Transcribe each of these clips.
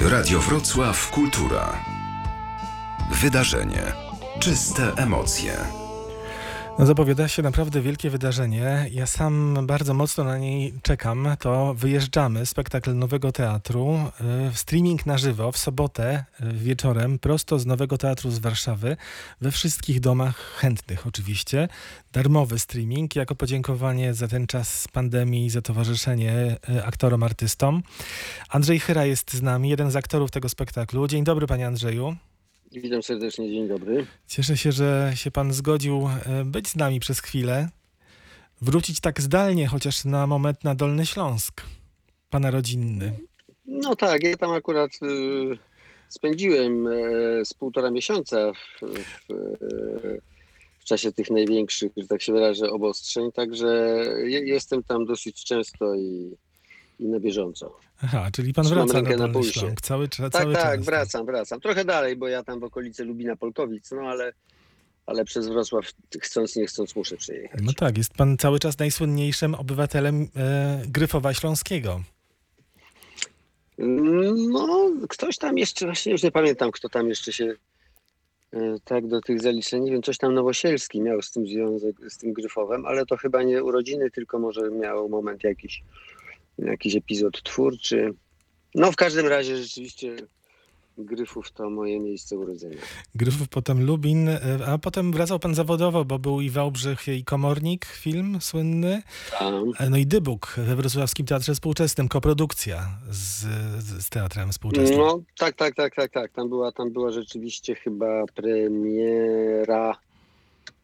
Radio Wrocław Kultura. Wydarzenie. Czyste emocje. No, zapowiada się naprawdę wielkie wydarzenie. Ja sam bardzo mocno na niej czekam. To wyjeżdżamy, spektakl Nowego Teatru, y, streaming na żywo w sobotę y, wieczorem, prosto z Nowego Teatru z Warszawy, we wszystkich domach chętnych oczywiście. Darmowy streaming jako podziękowanie za ten czas pandemii, za towarzyszenie y, aktorom, artystom. Andrzej Chyra jest z nami, jeden z aktorów tego spektaklu. Dzień dobry, panie Andrzeju. Witam serdecznie, dzień dobry. Cieszę się, że się pan zgodził e, być z nami przez chwilę. Wrócić tak zdalnie, chociaż na moment na Dolny Śląsk. Pana rodzinny. No tak, ja tam akurat y, spędziłem e, z półtora miesiąca w, w, e, w czasie tych największych, że tak się wyrażę, obostrzeń, także je, jestem tam dosyć często i, i na bieżąco. Aha, czyli pan Trzymam wraca na na pulsie. Cały, Tak, cały tak, czas. wracam, wracam. Trochę dalej, bo ja tam w okolicy Lubina Polkowic, no ale, ale przez Wrocław chcąc, nie chcąc muszę przejechać. No tak, jest pan cały czas najsłynniejszym obywatelem e, Gryfowa Śląskiego. No, ktoś tam jeszcze, właśnie już nie pamiętam, kto tam jeszcze się e, tak do tych zaliczeń, nie wiem, coś tam Nowosielski miał z tym związek, z tym Gryfowem, ale to chyba nie urodziny, tylko może miał moment jakiś, jakiś epizod twórczy. No, w każdym razie rzeczywiście Gryfów to moje miejsce urodzenia. Gryfów, potem Lubin, e, a potem wracał pan zawodowo, bo był i Wałbrzych, i Komornik, film słynny. Tam. E, No i Dybuk we Wrocławskim Teatrze Współczesnym, koprodukcja z, z Teatrem Współczesnym. No, tak, tak, tak, tak, tak. Tam była, tam była rzeczywiście chyba premiera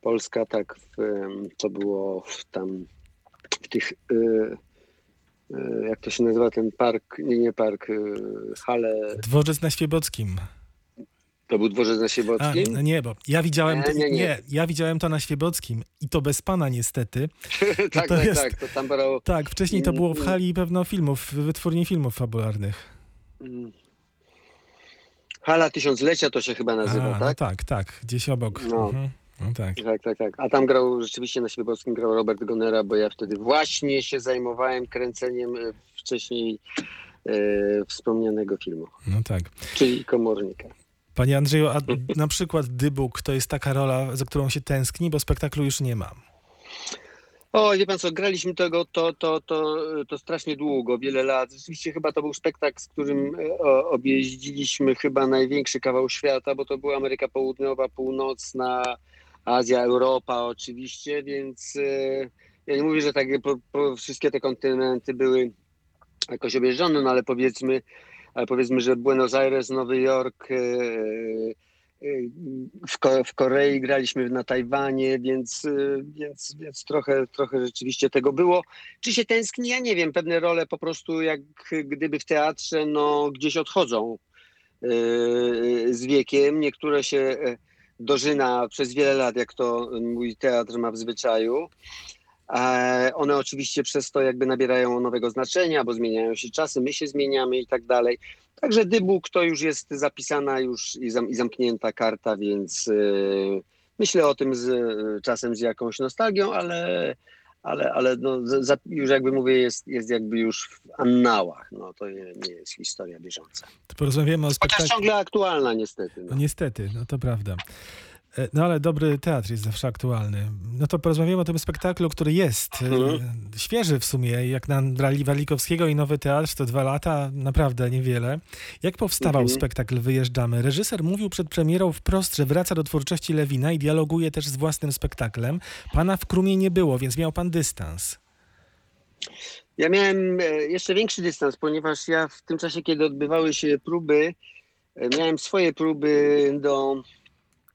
polska, tak, w, to było w tam w tych, y, jak to się nazywa ten park, nie, nie park, y, hale, Dworzec na Świebockim. to był dworzec na A, Siebockim? no nie, bo ja widziałem, to, Nie, nie, nie, nie. ja widziałem to na Świebockim i to bez pana niestety. tak, tak, jest- tak, to tam brało, Tak, wcześniej to było w Mm, hali pewno filmów, w wytwórni filmów fabularnych. mm, hala tysiąclecia to się chyba nazywa, A, no tak? tak, tak, gdzieś obok. No. Mhm. No tak. Tak, tak, tak. A tam grał rzeczywiście na Świebockim grał Robert Gonera, bo ja wtedy właśnie się zajmowałem kręceniem e, wcześniej e, wspomnianego filmu, No tak. czyli Komornika. Panie Andrzeju, a na przykład Dybuk to jest taka rola, za którą się tęskni, bo spektaklu już nie ma. O, wie pan co, graliśmy tego to, to, to, to strasznie długo, wiele lat. Rzeczywiście chyba to był spektakl, z którym e, objeździliśmy chyba największy kawał świata, bo to była Ameryka Południowa, Północna, Azja, Europa oczywiście, więc e, ja nie mówię, że tak po, po wszystkie te kontynenty były jakoś objeżdżone, no ale powiedzmy, ale powiedzmy, że Buenos Aires, Nowy Jork, e, e, w, Ko- w Korei graliśmy na Tajwanie, więc, więc, więc trochę, trochę rzeczywiście tego było. Czy się tęskni? Ja nie wiem. Pewne role po prostu jak gdyby w teatrze no, gdzieś odchodzą z wiekiem. Niektóre się dożyna przez wiele lat, jak to mój teatr ma w zwyczaju. E, One oczywiście przez to jakby nabierają nowego znaczenia, bo zmieniają się czasy, my się zmieniamy i tak dalej. Także Dybuk to już jest zapisana już i, zam, i zamknięta karta, więc e, myślę o tym z, e, czasem z jakąś nostalgią, ale, ale, ale no, za, już jakby mówię, jest, jest jakby już w annałach. No, to nie, nie jest historia bieżąca. To porozmawiamy o Chociaż spektaklu. ciągle aktualna niestety. No No. niestety, no to prawda. E, No ale dobry teatr jest zawsze aktualny. No to porozmawiamy o tym spektaklu, który jest e, Mhm. świeży w sumie. Jak na brali Walikowskiego i Nowy Teatr, to dwa lata, naprawdę niewiele. Jak powstawał Mhm. spektakl Wyjeżdżamy? Reżyser mówił przed premierą wprost, że wraca do twórczości Lewina i dialoguje też z własnym spektaklem. Pana w Krumie nie było, więc miał pan dystans. Ja miałem e, jeszcze większy dystans, ponieważ ja w tym czasie, kiedy odbywały się próby, miałem swoje próby do.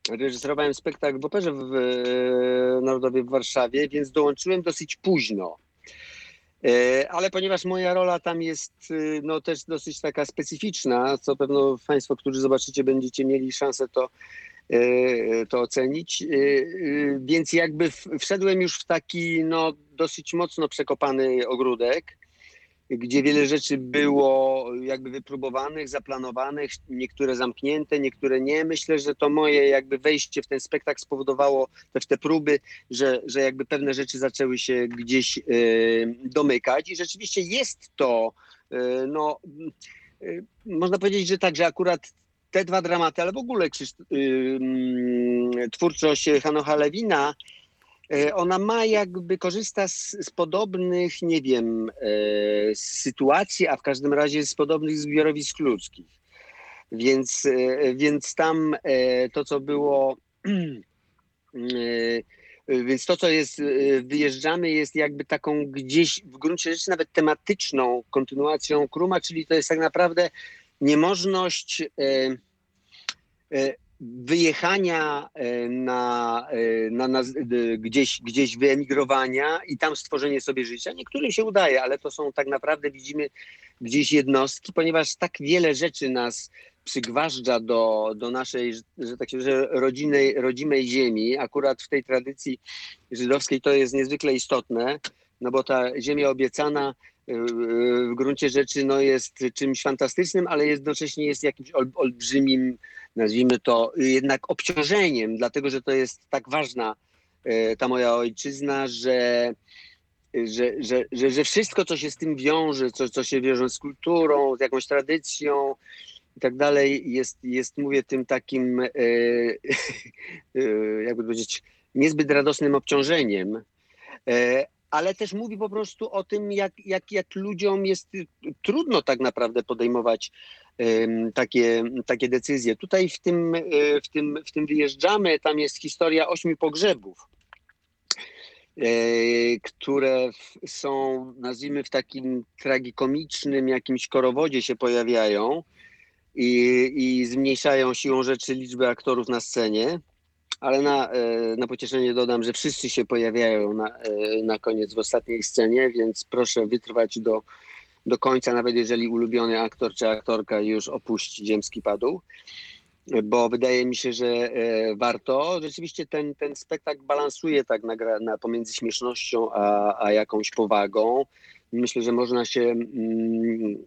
Reżyserowałem spektakl w Operze w Narodowej w Warszawie, więc dołączyłem dosyć późno. E, Ale ponieważ moja rola tam jest e, no, też dosyć taka specyficzna, co pewno Państwo, którzy zobaczycie, będziecie mieli szansę to, e, to ocenić. Więc jakby wszedłem już w taki no, dosyć mocno przekopany ogródek, gdzie wiele rzeczy było jakby wypróbowanych, zaplanowanych, niektóre zamknięte, niektóre nie. Myślę, że to moje jakby wejście w ten spektakl spowodowało też te próby, że, że jakby pewne rzeczy zaczęły się gdzieś e, domykać i rzeczywiście jest to e, no y, można powiedzieć, że tak, że akurat te dwa dramaty, ale w ogóle Krzysztof, y, mm, twórczość Hanocha Lewina, y, ona ma jakby, korzysta z, z podobnych, nie wiem, y, sytuacji, a w każdym razie z podobnych zbiorowisk ludzkich. Więc, y, więc tam to, co było więc to, co jest, wyjeżdżamy, jest jakby taką gdzieś w gruncie rzeczy nawet tematyczną kontynuacją Kruma, czyli to jest tak naprawdę niemożność e, e, wyjechania e, na, e, na, na, d- gdzieś, gdzieś wyemigrowania i tam stworzenie sobie życia. Niektórym się udaje, ale to są tak naprawdę, widzimy gdzieś jednostki, ponieważ tak wiele rzeczy nas przygważdża do, do naszej, że- tak się rodzimej ziemi. Akurat w tej tradycji żydowskiej to jest niezwykle istotne, no bo ta ziemia obiecana w gruncie rzeczy no jest czymś fantastycznym, ale jednocześnie jest jakimś ol, olbrzymim, nazwijmy to, jednak obciążeniem, dlatego że to jest tak ważna y, ta moja ojczyzna, że że, że, że, że wszystko, co się z tym wiąże, co, co się wiąże z kulturą, z jakąś tradycją i tak dalej, jest, jest mówię, tym takim, e, e, jakby powiedzieć, niezbyt radosnym obciążeniem. E, ale też mówi po prostu o tym, jak, jak, jak ludziom jest trudno tak naprawdę podejmować em, takie, takie decyzje. Tutaj w tym, e, w, tym, w tym wyjeżdżamy, tam jest historia ośmiu pogrzebów e, które są, nazwijmy, w takim tragikomicznym jakimś korowodzie się pojawiają i, i zmniejszają siłą rzeczy liczbę aktorów na scenie. Ale na, e, na pocieszenie dodam, że wszyscy się pojawiają na, e, na koniec w ostatniej scenie, więc proszę wytrwać do, do końca, nawet jeżeli ulubiony aktor czy aktorka już opuści ziemski padł bo wydaje mi się, że e, warto. Rzeczywiście ten, ten spektakl balansuje tak na, na pomiędzy śmiesznością a, a jakąś powagą. Myślę, że można się mm,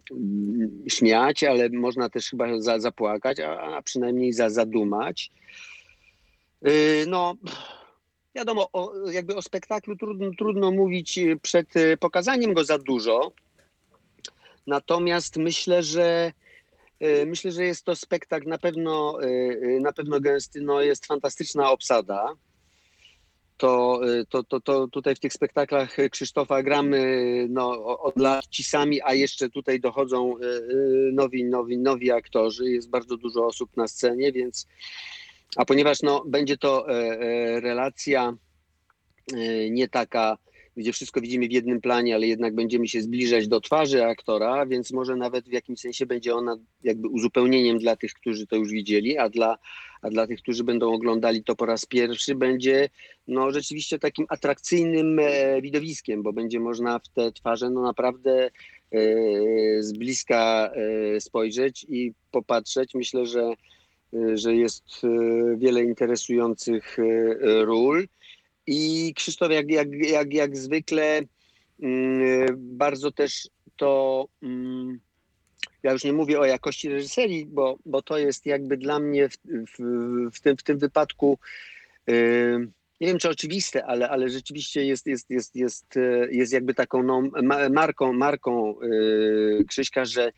śmiać, ale można też chyba za, zapłakać, a, a przynajmniej za, zadumać. Yy, No, wiadomo, o, jakby o spektaklu trudno, trudno mówić przed e, pokazaniem go za dużo. Natomiast myślę, że Myślę, że jest to spektakl na pewno, na pewno gęsty, no jest fantastyczna obsada. To, to, to, to tutaj w tych spektaklach Krzysztofa gramy no, od lat ci sami, a jeszcze tutaj dochodzą nowi, nowi, nowi aktorzy. Jest bardzo dużo osób na scenie, więc a ponieważ no, będzie to e, e, relacja e, nie taka, gdzie wszystko widzimy w jednym planie, ale jednak będziemy się zbliżać do twarzy aktora, więc może nawet w jakimś sensie będzie ona jakby uzupełnieniem dla tych, którzy to już widzieli, a dla, a dla tych, którzy będą oglądali to po raz pierwszy, będzie no, rzeczywiście takim atrakcyjnym widowiskiem, bo będzie można w te twarze no, naprawdę z bliska spojrzeć i popatrzeć. Myślę, że, że jest e, wiele interesujących e, ról. I Krzysztof, jak, jak, jak, jak zwykle, mm, bardzo też to. mm, Ja już nie mówię o jakości reżyserii, bo, bo to jest jakby dla mnie w, w, w, tym, w tym wypadku. y, Nie wiem, czy oczywiste, ale, ale rzeczywiście jest, jest, jest, jest, jest jakby taką no, ma- marką, marką y, Krzyśka, że,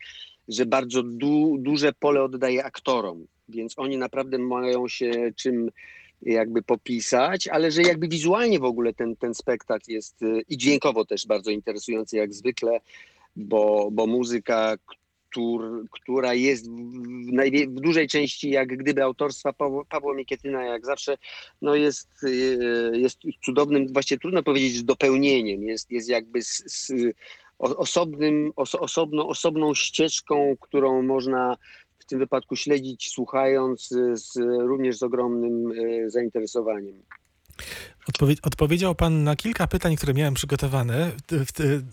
że bardzo du, duże pole oddaje aktorom, więc oni naprawdę mają się czym jakby popisać, ale że jakby wizualnie w ogóle ten, ten spektakl jest y, i dźwiękowo też bardzo interesujący jak zwykle, bo, bo muzyka, któr, która jest w, najwie- w dużej części jak gdyby autorstwa Pawła, Pawła Mikietyna, jak zawsze, no jest, y, jest cudownym, właściwie trudno powiedzieć, dopełnieniem, jest, jest jakby z, z o- osobnym, oso, osobną, osobną ścieżką, którą można tym wypadku śledzić, słuchając y, z, również z ogromnym y, zainteresowaniem. Odpowie- odpowiedział pan na kilka pytań, które miałem przygotowane,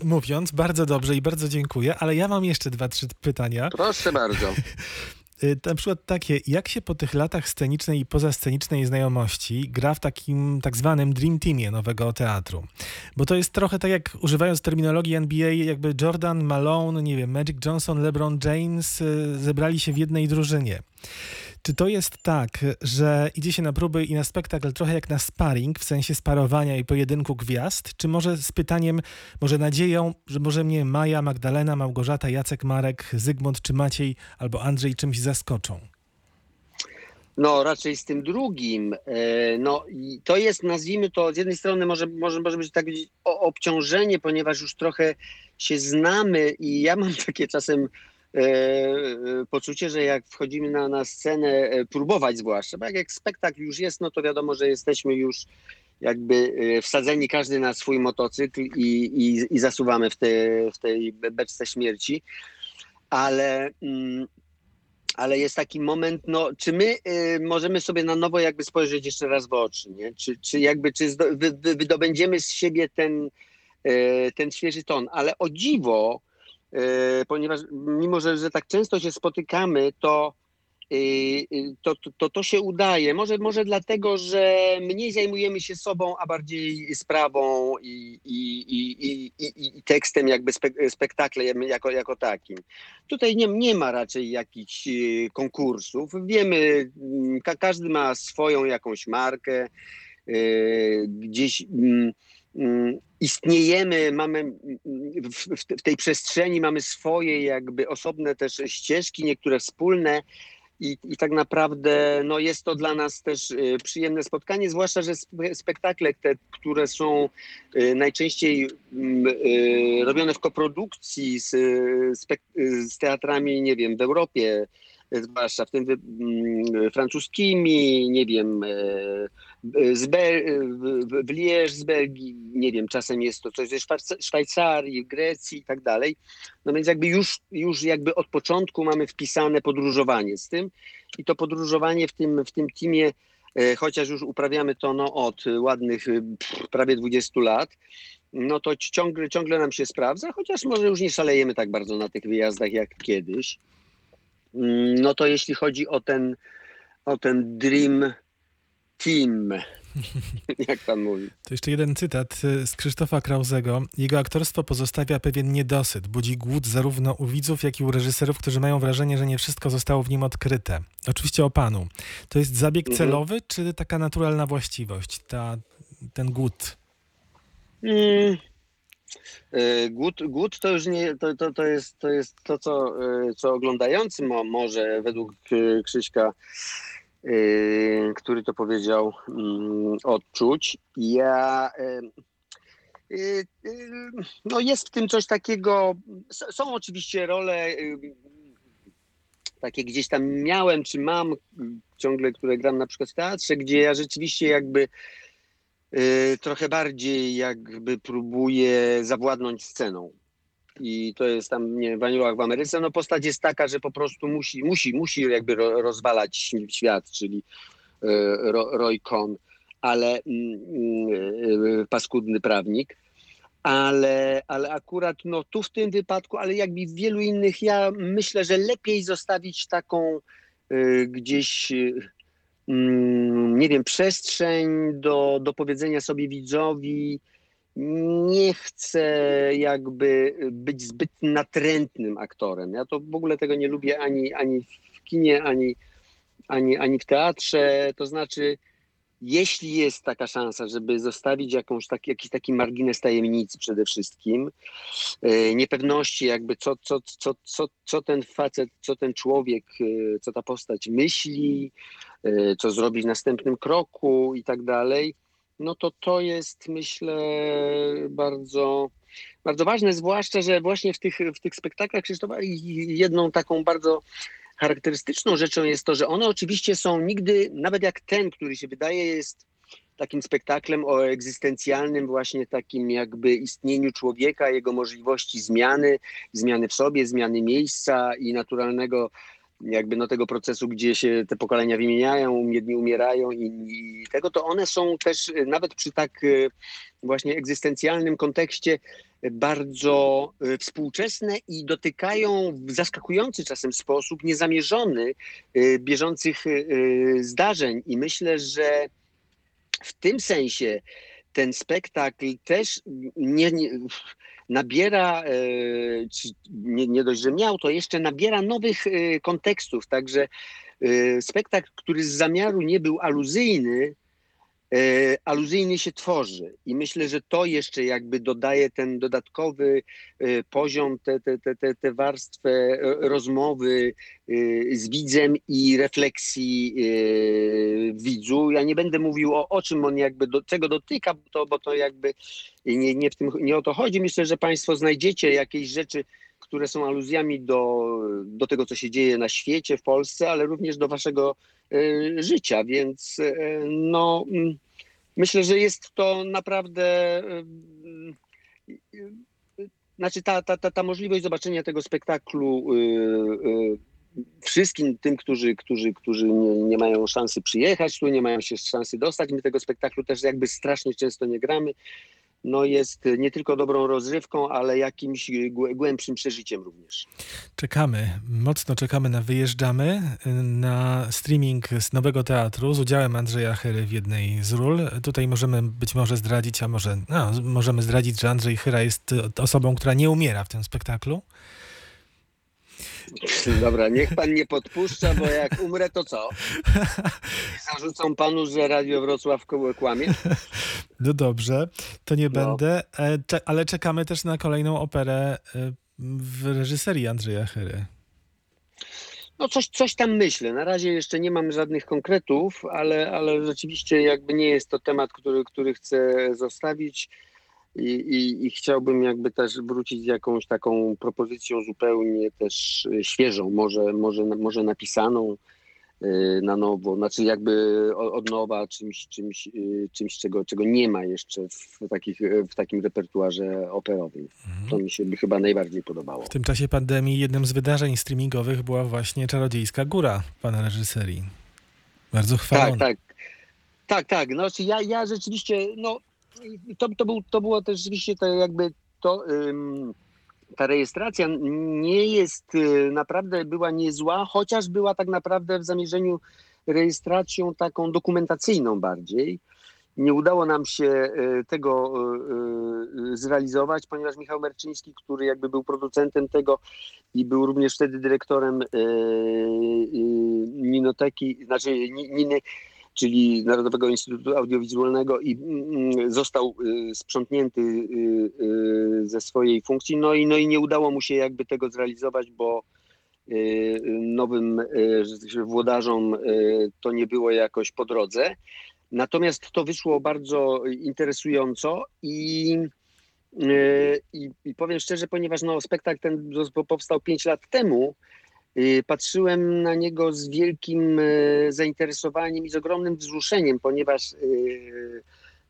mówiąc bardzo dobrze i bardzo dziękuję, ale ja mam jeszcze dwa, trzy pytania. Proszę bardzo. Y, Na przykład takie, jak się po tych latach scenicznej i pozascenicznej znajomości gra w takim tak zwanym Dream Teamie nowego teatru? Bo to jest trochę tak jak, używając terminologii NBA, jakby Jordan, Malone, nie wiem, Magic Johnson, LeBron James y, zebrali się w jednej drużynie. Czy to jest tak, że idzie się na próby i na spektakl trochę jak na sparring, w sensie sparowania i pojedynku gwiazd? Czy może z pytaniem, może nadzieją, że może mnie Maja, Magdalena, Małgorzata, Jacek, Marek, Zygmunt czy Maciej albo Andrzej czymś zaskoczą? No, raczej z tym drugim. E, No, i to jest, nazwijmy to, z jednej strony może, może, może być tak obciążenie, ponieważ już trochę się znamy i ja mam takie czasem poczucie, że jak wchodzimy na, na scenę, e, próbować zwłaszcza, bo jak, jak spektakl już jest, no to wiadomo, że jesteśmy już jakby e, wsadzeni każdy na swój motocykl i, i, i zasuwamy w, te, w tej beczce śmierci. Ale... Mm, ale jest taki moment, no, czy my możemy sobie na nowo jakby spojrzeć jeszcze raz w oczy, nie? Czy, czy jakby, czy zdo, wy, wy, wydobędziemy z siebie ten, ten świeży ton, ale o dziwo, ponieważ mimo, że, że tak często się spotykamy, to y, y, to, to, to, to się udaje. Może, może dlatego, że mniej zajmujemy się sobą, a bardziej sprawą i, i, i, i, i, tekstem, jakby spek- spektaklem jako, jako takim. Tutaj nie, nie ma raczej jakichś e, konkursów. Wiemy, ka- każdy ma swoją jakąś markę, e, gdzieś mm, istniejemy, mamy mm, w, w, tej przestrzeni mamy swoje jakby osobne też ścieżki, niektóre wspólne. I, I tak naprawdę no jest to dla nas też e, przyjemne spotkanie, zwłaszcza, że spe- spektakle te, które są e, najczęściej mm, e, robione w koprodukcji z, z teatrami, nie wiem, w Europie, zwłaszcza w tym mm, francuskimi, nie wiem, e, e, z Bel- w- Liège z Belgii, nie wiem, czasem jest to coś ze Szwajc- Szwajcarii, Grecji i tak dalej. No więc jakby już, już jakby od początku mamy wpisane podróżowanie z tym i to podróżowanie w tym, w tym teamie, chociaż już uprawiamy to no, od ładnych prawie 20 lat, no to ci- ciągle, ciągle nam się sprawdza, chociaż może już nie szalejemy tak bardzo na tych wyjazdach jak kiedyś. Mm, No to jeśli chodzi o ten, o ten Dream Team, jak pan mówi. To jeszcze jeden cytat y, z Krzysztofa Krauzego. Jego aktorstwo pozostawia pewien niedosyt, budzi głód zarówno u widzów, jak i u reżyserów, którzy mają wrażenie, że nie wszystko zostało w nim odkryte. Oczywiście o panu. To jest zabieg Mhm. celowy, czy taka naturalna właściwość, ta, ten głód? Mm. E, Głód, głód to już nie, to, to, to, jest, to jest to, co, e, co oglądający mo, może według e, Krzyśka, który to powiedział, mm, odczuć. Ja no jest w tym coś takiego, są oczywiście role takie gdzieś tam miałem, czy mam ciągle, które gram na przykład w teatrze, gdzie ja rzeczywiście jakby y, trochę bardziej jakby próbuje zawładnąć sceną. I to jest tam, nie w Aniołach w Ameryce, no postać jest taka, że po prostu musi, musi, musi jakby ro, rozwalać świat, czyli y, Ro, Roy Cohn, ale mm, y, paskudny prawnik. Ale, ale akurat no, tu w tym wypadku, ale jakby w wielu innych, ja myślę, że lepiej zostawić taką y, gdzieś y, mm, nie wiem, przestrzeń do, do powiedzenia sobie widzowi. Nie chcę jakby być zbyt natrętnym aktorem. Ja to w ogóle tego nie lubię ani, ani w kinie, ani, ani, ani w teatrze. To znaczy, jeśli jest taka szansa, żeby zostawić jakąś taki, jakiś taki margines tajemnicy przede wszystkim, e, niepewności jakby co, co, co, co, co ten facet, co ten człowiek, e, co ta postać myśli, e, co zrobi w następnym kroku i tak dalej, no to to jest myślę bardzo, bardzo ważne, zwłaszcza, że właśnie w tych, w tych spektaklach Krzysztofa jedną taką bardzo charakterystyczną rzeczą jest to, że one oczywiście są nigdy, nawet jak ten, który się wydaje jest takim spektaklem o egzystencjalnym właśnie takim jakby istnieniu człowieka, jego możliwości zmiany, zmiany w sobie, zmiany miejsca i naturalnego jakby no tego procesu, gdzie się te pokolenia wymieniają, jedni umierają i, tego, to one są też y, nawet przy tak y, właśnie egzystencjalnym kontekście y, bardzo współczesne i dotykają w zaskakujący czasem sposób, niezamierzony, bieżących zdarzeń. I myślę, że w tym sensie ten spektakl też nie, nie, nabiera, e, nie, nie dość, że miał, to jeszcze nabiera nowych e, kontekstów. Także e, spektakl, który z zamiaru nie był aluzyjny, e, aluzyjny się tworzy. I myślę, że to jeszcze jakby dodaje ten dodatkowy e, poziom, te, te, te, te, te warstwę e, rozmowy z widzem i refleksji widzu. Ja nie będę mówił o, o czym on jakby, do czego dotyka, bo to, bo to jakby nie, nie, w tym, nie o to chodzi. Myślę, że Państwo znajdziecie jakieś rzeczy, które są aluzjami do, do tego, co się dzieje na świecie, w Polsce, ale również do Waszego życia, więc no, mm, myślę, że jest to naprawdę. Znaczy, ta, ta, ta, ta możliwość zobaczenia tego spektaklu y, y, wszystkim tym, którzy, którzy, którzy nie, nie mają szansy przyjechać tu, nie mają się szansy dostać. My tego spektaklu też jakby strasznie często nie gramy. No jest nie tylko dobrą rozrywką, ale jakimś głę- głębszym przeżyciem również. Czekamy, mocno czekamy na Wyjeżdżamy, na streaming z Nowego Teatru z udziałem Andrzeja Chyry w jednej z ról. Tutaj możemy być może zdradzić, a może no, możemy zdradzić, że Andrzej Chyra jest osobą, która nie umiera w tym spektaklu. Dobra, niech pan nie podpuszcza, bo jak umrę, to co? Zarzucą panu, że Radio Wrocław kłamie? No dobrze, to nie No. będę, e, ale czekamy też na kolejną operę y, w reżyserii Andrzeja Chyry. No coś, coś tam myślę. Na razie jeszcze nie mam żadnych konkretów, ale, ale rzeczywiście jakby nie jest to temat, który, który chcę zostawić i, i, i chciałbym jakby też wrócić z jakąś taką propozycją zupełnie też y, świeżą, może, może, może napisaną y, na nowo, znaczy jakby od nowa czymś, czymś, y, czymś czego, czego nie ma jeszcze w, takich, w takim repertuarze operowym. To mi się by chyba najbardziej podobało. W tym czasie pandemii jednym z wydarzeń streamingowych była właśnie Czarodziejska Góra pana reżyserii. Bardzo chwalona. Tak, tak. Tak, tak. Znaczy ja, ja rzeczywiście, no to, to, był, to było też rzeczywiście to jakby to. ta rejestracja nie jest y, naprawdę była niezła, chociaż była tak naprawdę w zamierzeniu rejestracją taką dokumentacyjną bardziej. Nie udało nam się y, tego y, zrealizować, ponieważ Michał Merczyński, który jakby był producentem tego i był również wtedy dyrektorem Ninoteki, znaczy Ni- Niny, czyli Narodowego Instytutu Audiowizualnego i mm, został y, sprzątnięty y, y, ze swojej funkcji. No i, no i nie udało mu się jakby tego zrealizować, bo nowym tak włodarzom to nie było jakoś po drodze. Natomiast to wyszło bardzo interesująco i, i, i powiem szczerze, ponieważ no, spektakl ten powstał 5 lat temu, patrzyłem na niego z wielkim y, zainteresowaniem i z ogromnym wzruszeniem, ponieważ y,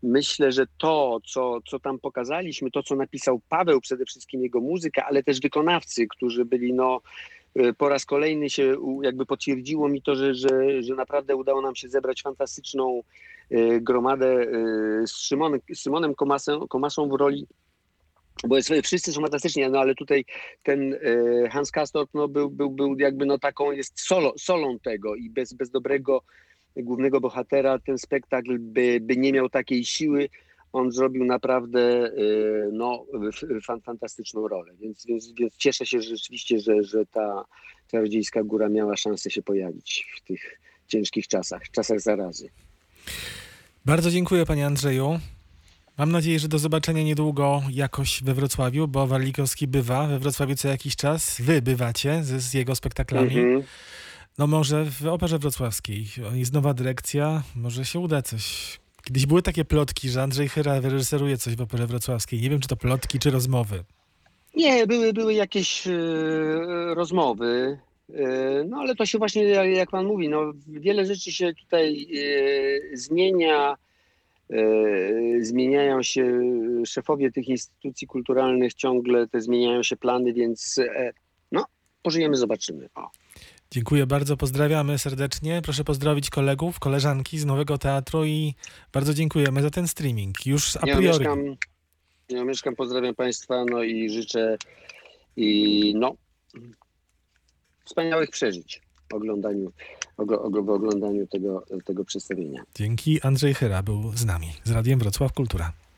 myślę, że to, co, co tam pokazaliśmy, to, co napisał Paweł, przede wszystkim jego muzyka, ale też wykonawcy, którzy byli no, y, po raz kolejny się jakby potwierdziło mi to, że, że, że naprawdę udało nam się zebrać fantastyczną y, gromadę y, z Szymonem, z w roli bo jest, wszyscy są fantastyczni, no ale tutaj ten e, Hans Castorp no, był, był, był jakby no taką, jest solo, solą tego i bez, bez dobrego głównego bohatera ten spektakl by, by nie miał takiej siły. On zrobił naprawdę e, no, fantastyczną rolę, więc, więc, więc cieszę się że rzeczywiście, że, że ta Czarodziejska Góra miała szansę się pojawić w tych ciężkich czasach, czasach zarazy. Bardzo dziękuję panie Andrzeju. Mam nadzieję, że do zobaczenia niedługo jakoś we Wrocławiu, bo Warlikowski bywa we Wrocławiu co jakiś czas. Wy bywacie z, z jego spektaklami. Mhm. No może w Operze Wrocławskiej. Jest nowa dyrekcja, może się uda coś. Kiedyś były takie plotki, że Andrzej Chyra wyreżyseruje coś w Operze Wrocławskiej. Nie wiem, czy to plotki, czy rozmowy. Nie, były, były jakieś e, rozmowy, e, no ale to się właśnie, jak pan mówi, no, wiele rzeczy się tutaj e, zmienia, zmieniają się szefowie tych instytucji kulturalnych, ciągle te zmieniają się plany, więc e, no, pożyjemy, zobaczymy. O. Dziękuję bardzo, pozdrawiamy serdecznie. Proszę pozdrowić kolegów, koleżanki z Nowego Teatru i bardzo dziękujemy za ten streaming. Już a Ja priori. mieszkam, ja mieszkam, pozdrawiam państwa, no i życzę i no, wspaniałych przeżyć oglądaniu, oglądaniu tego, tego przedstawienia. Dzięki. Andrzej Chyra był z nami, z Radiem Wrocław Kultura.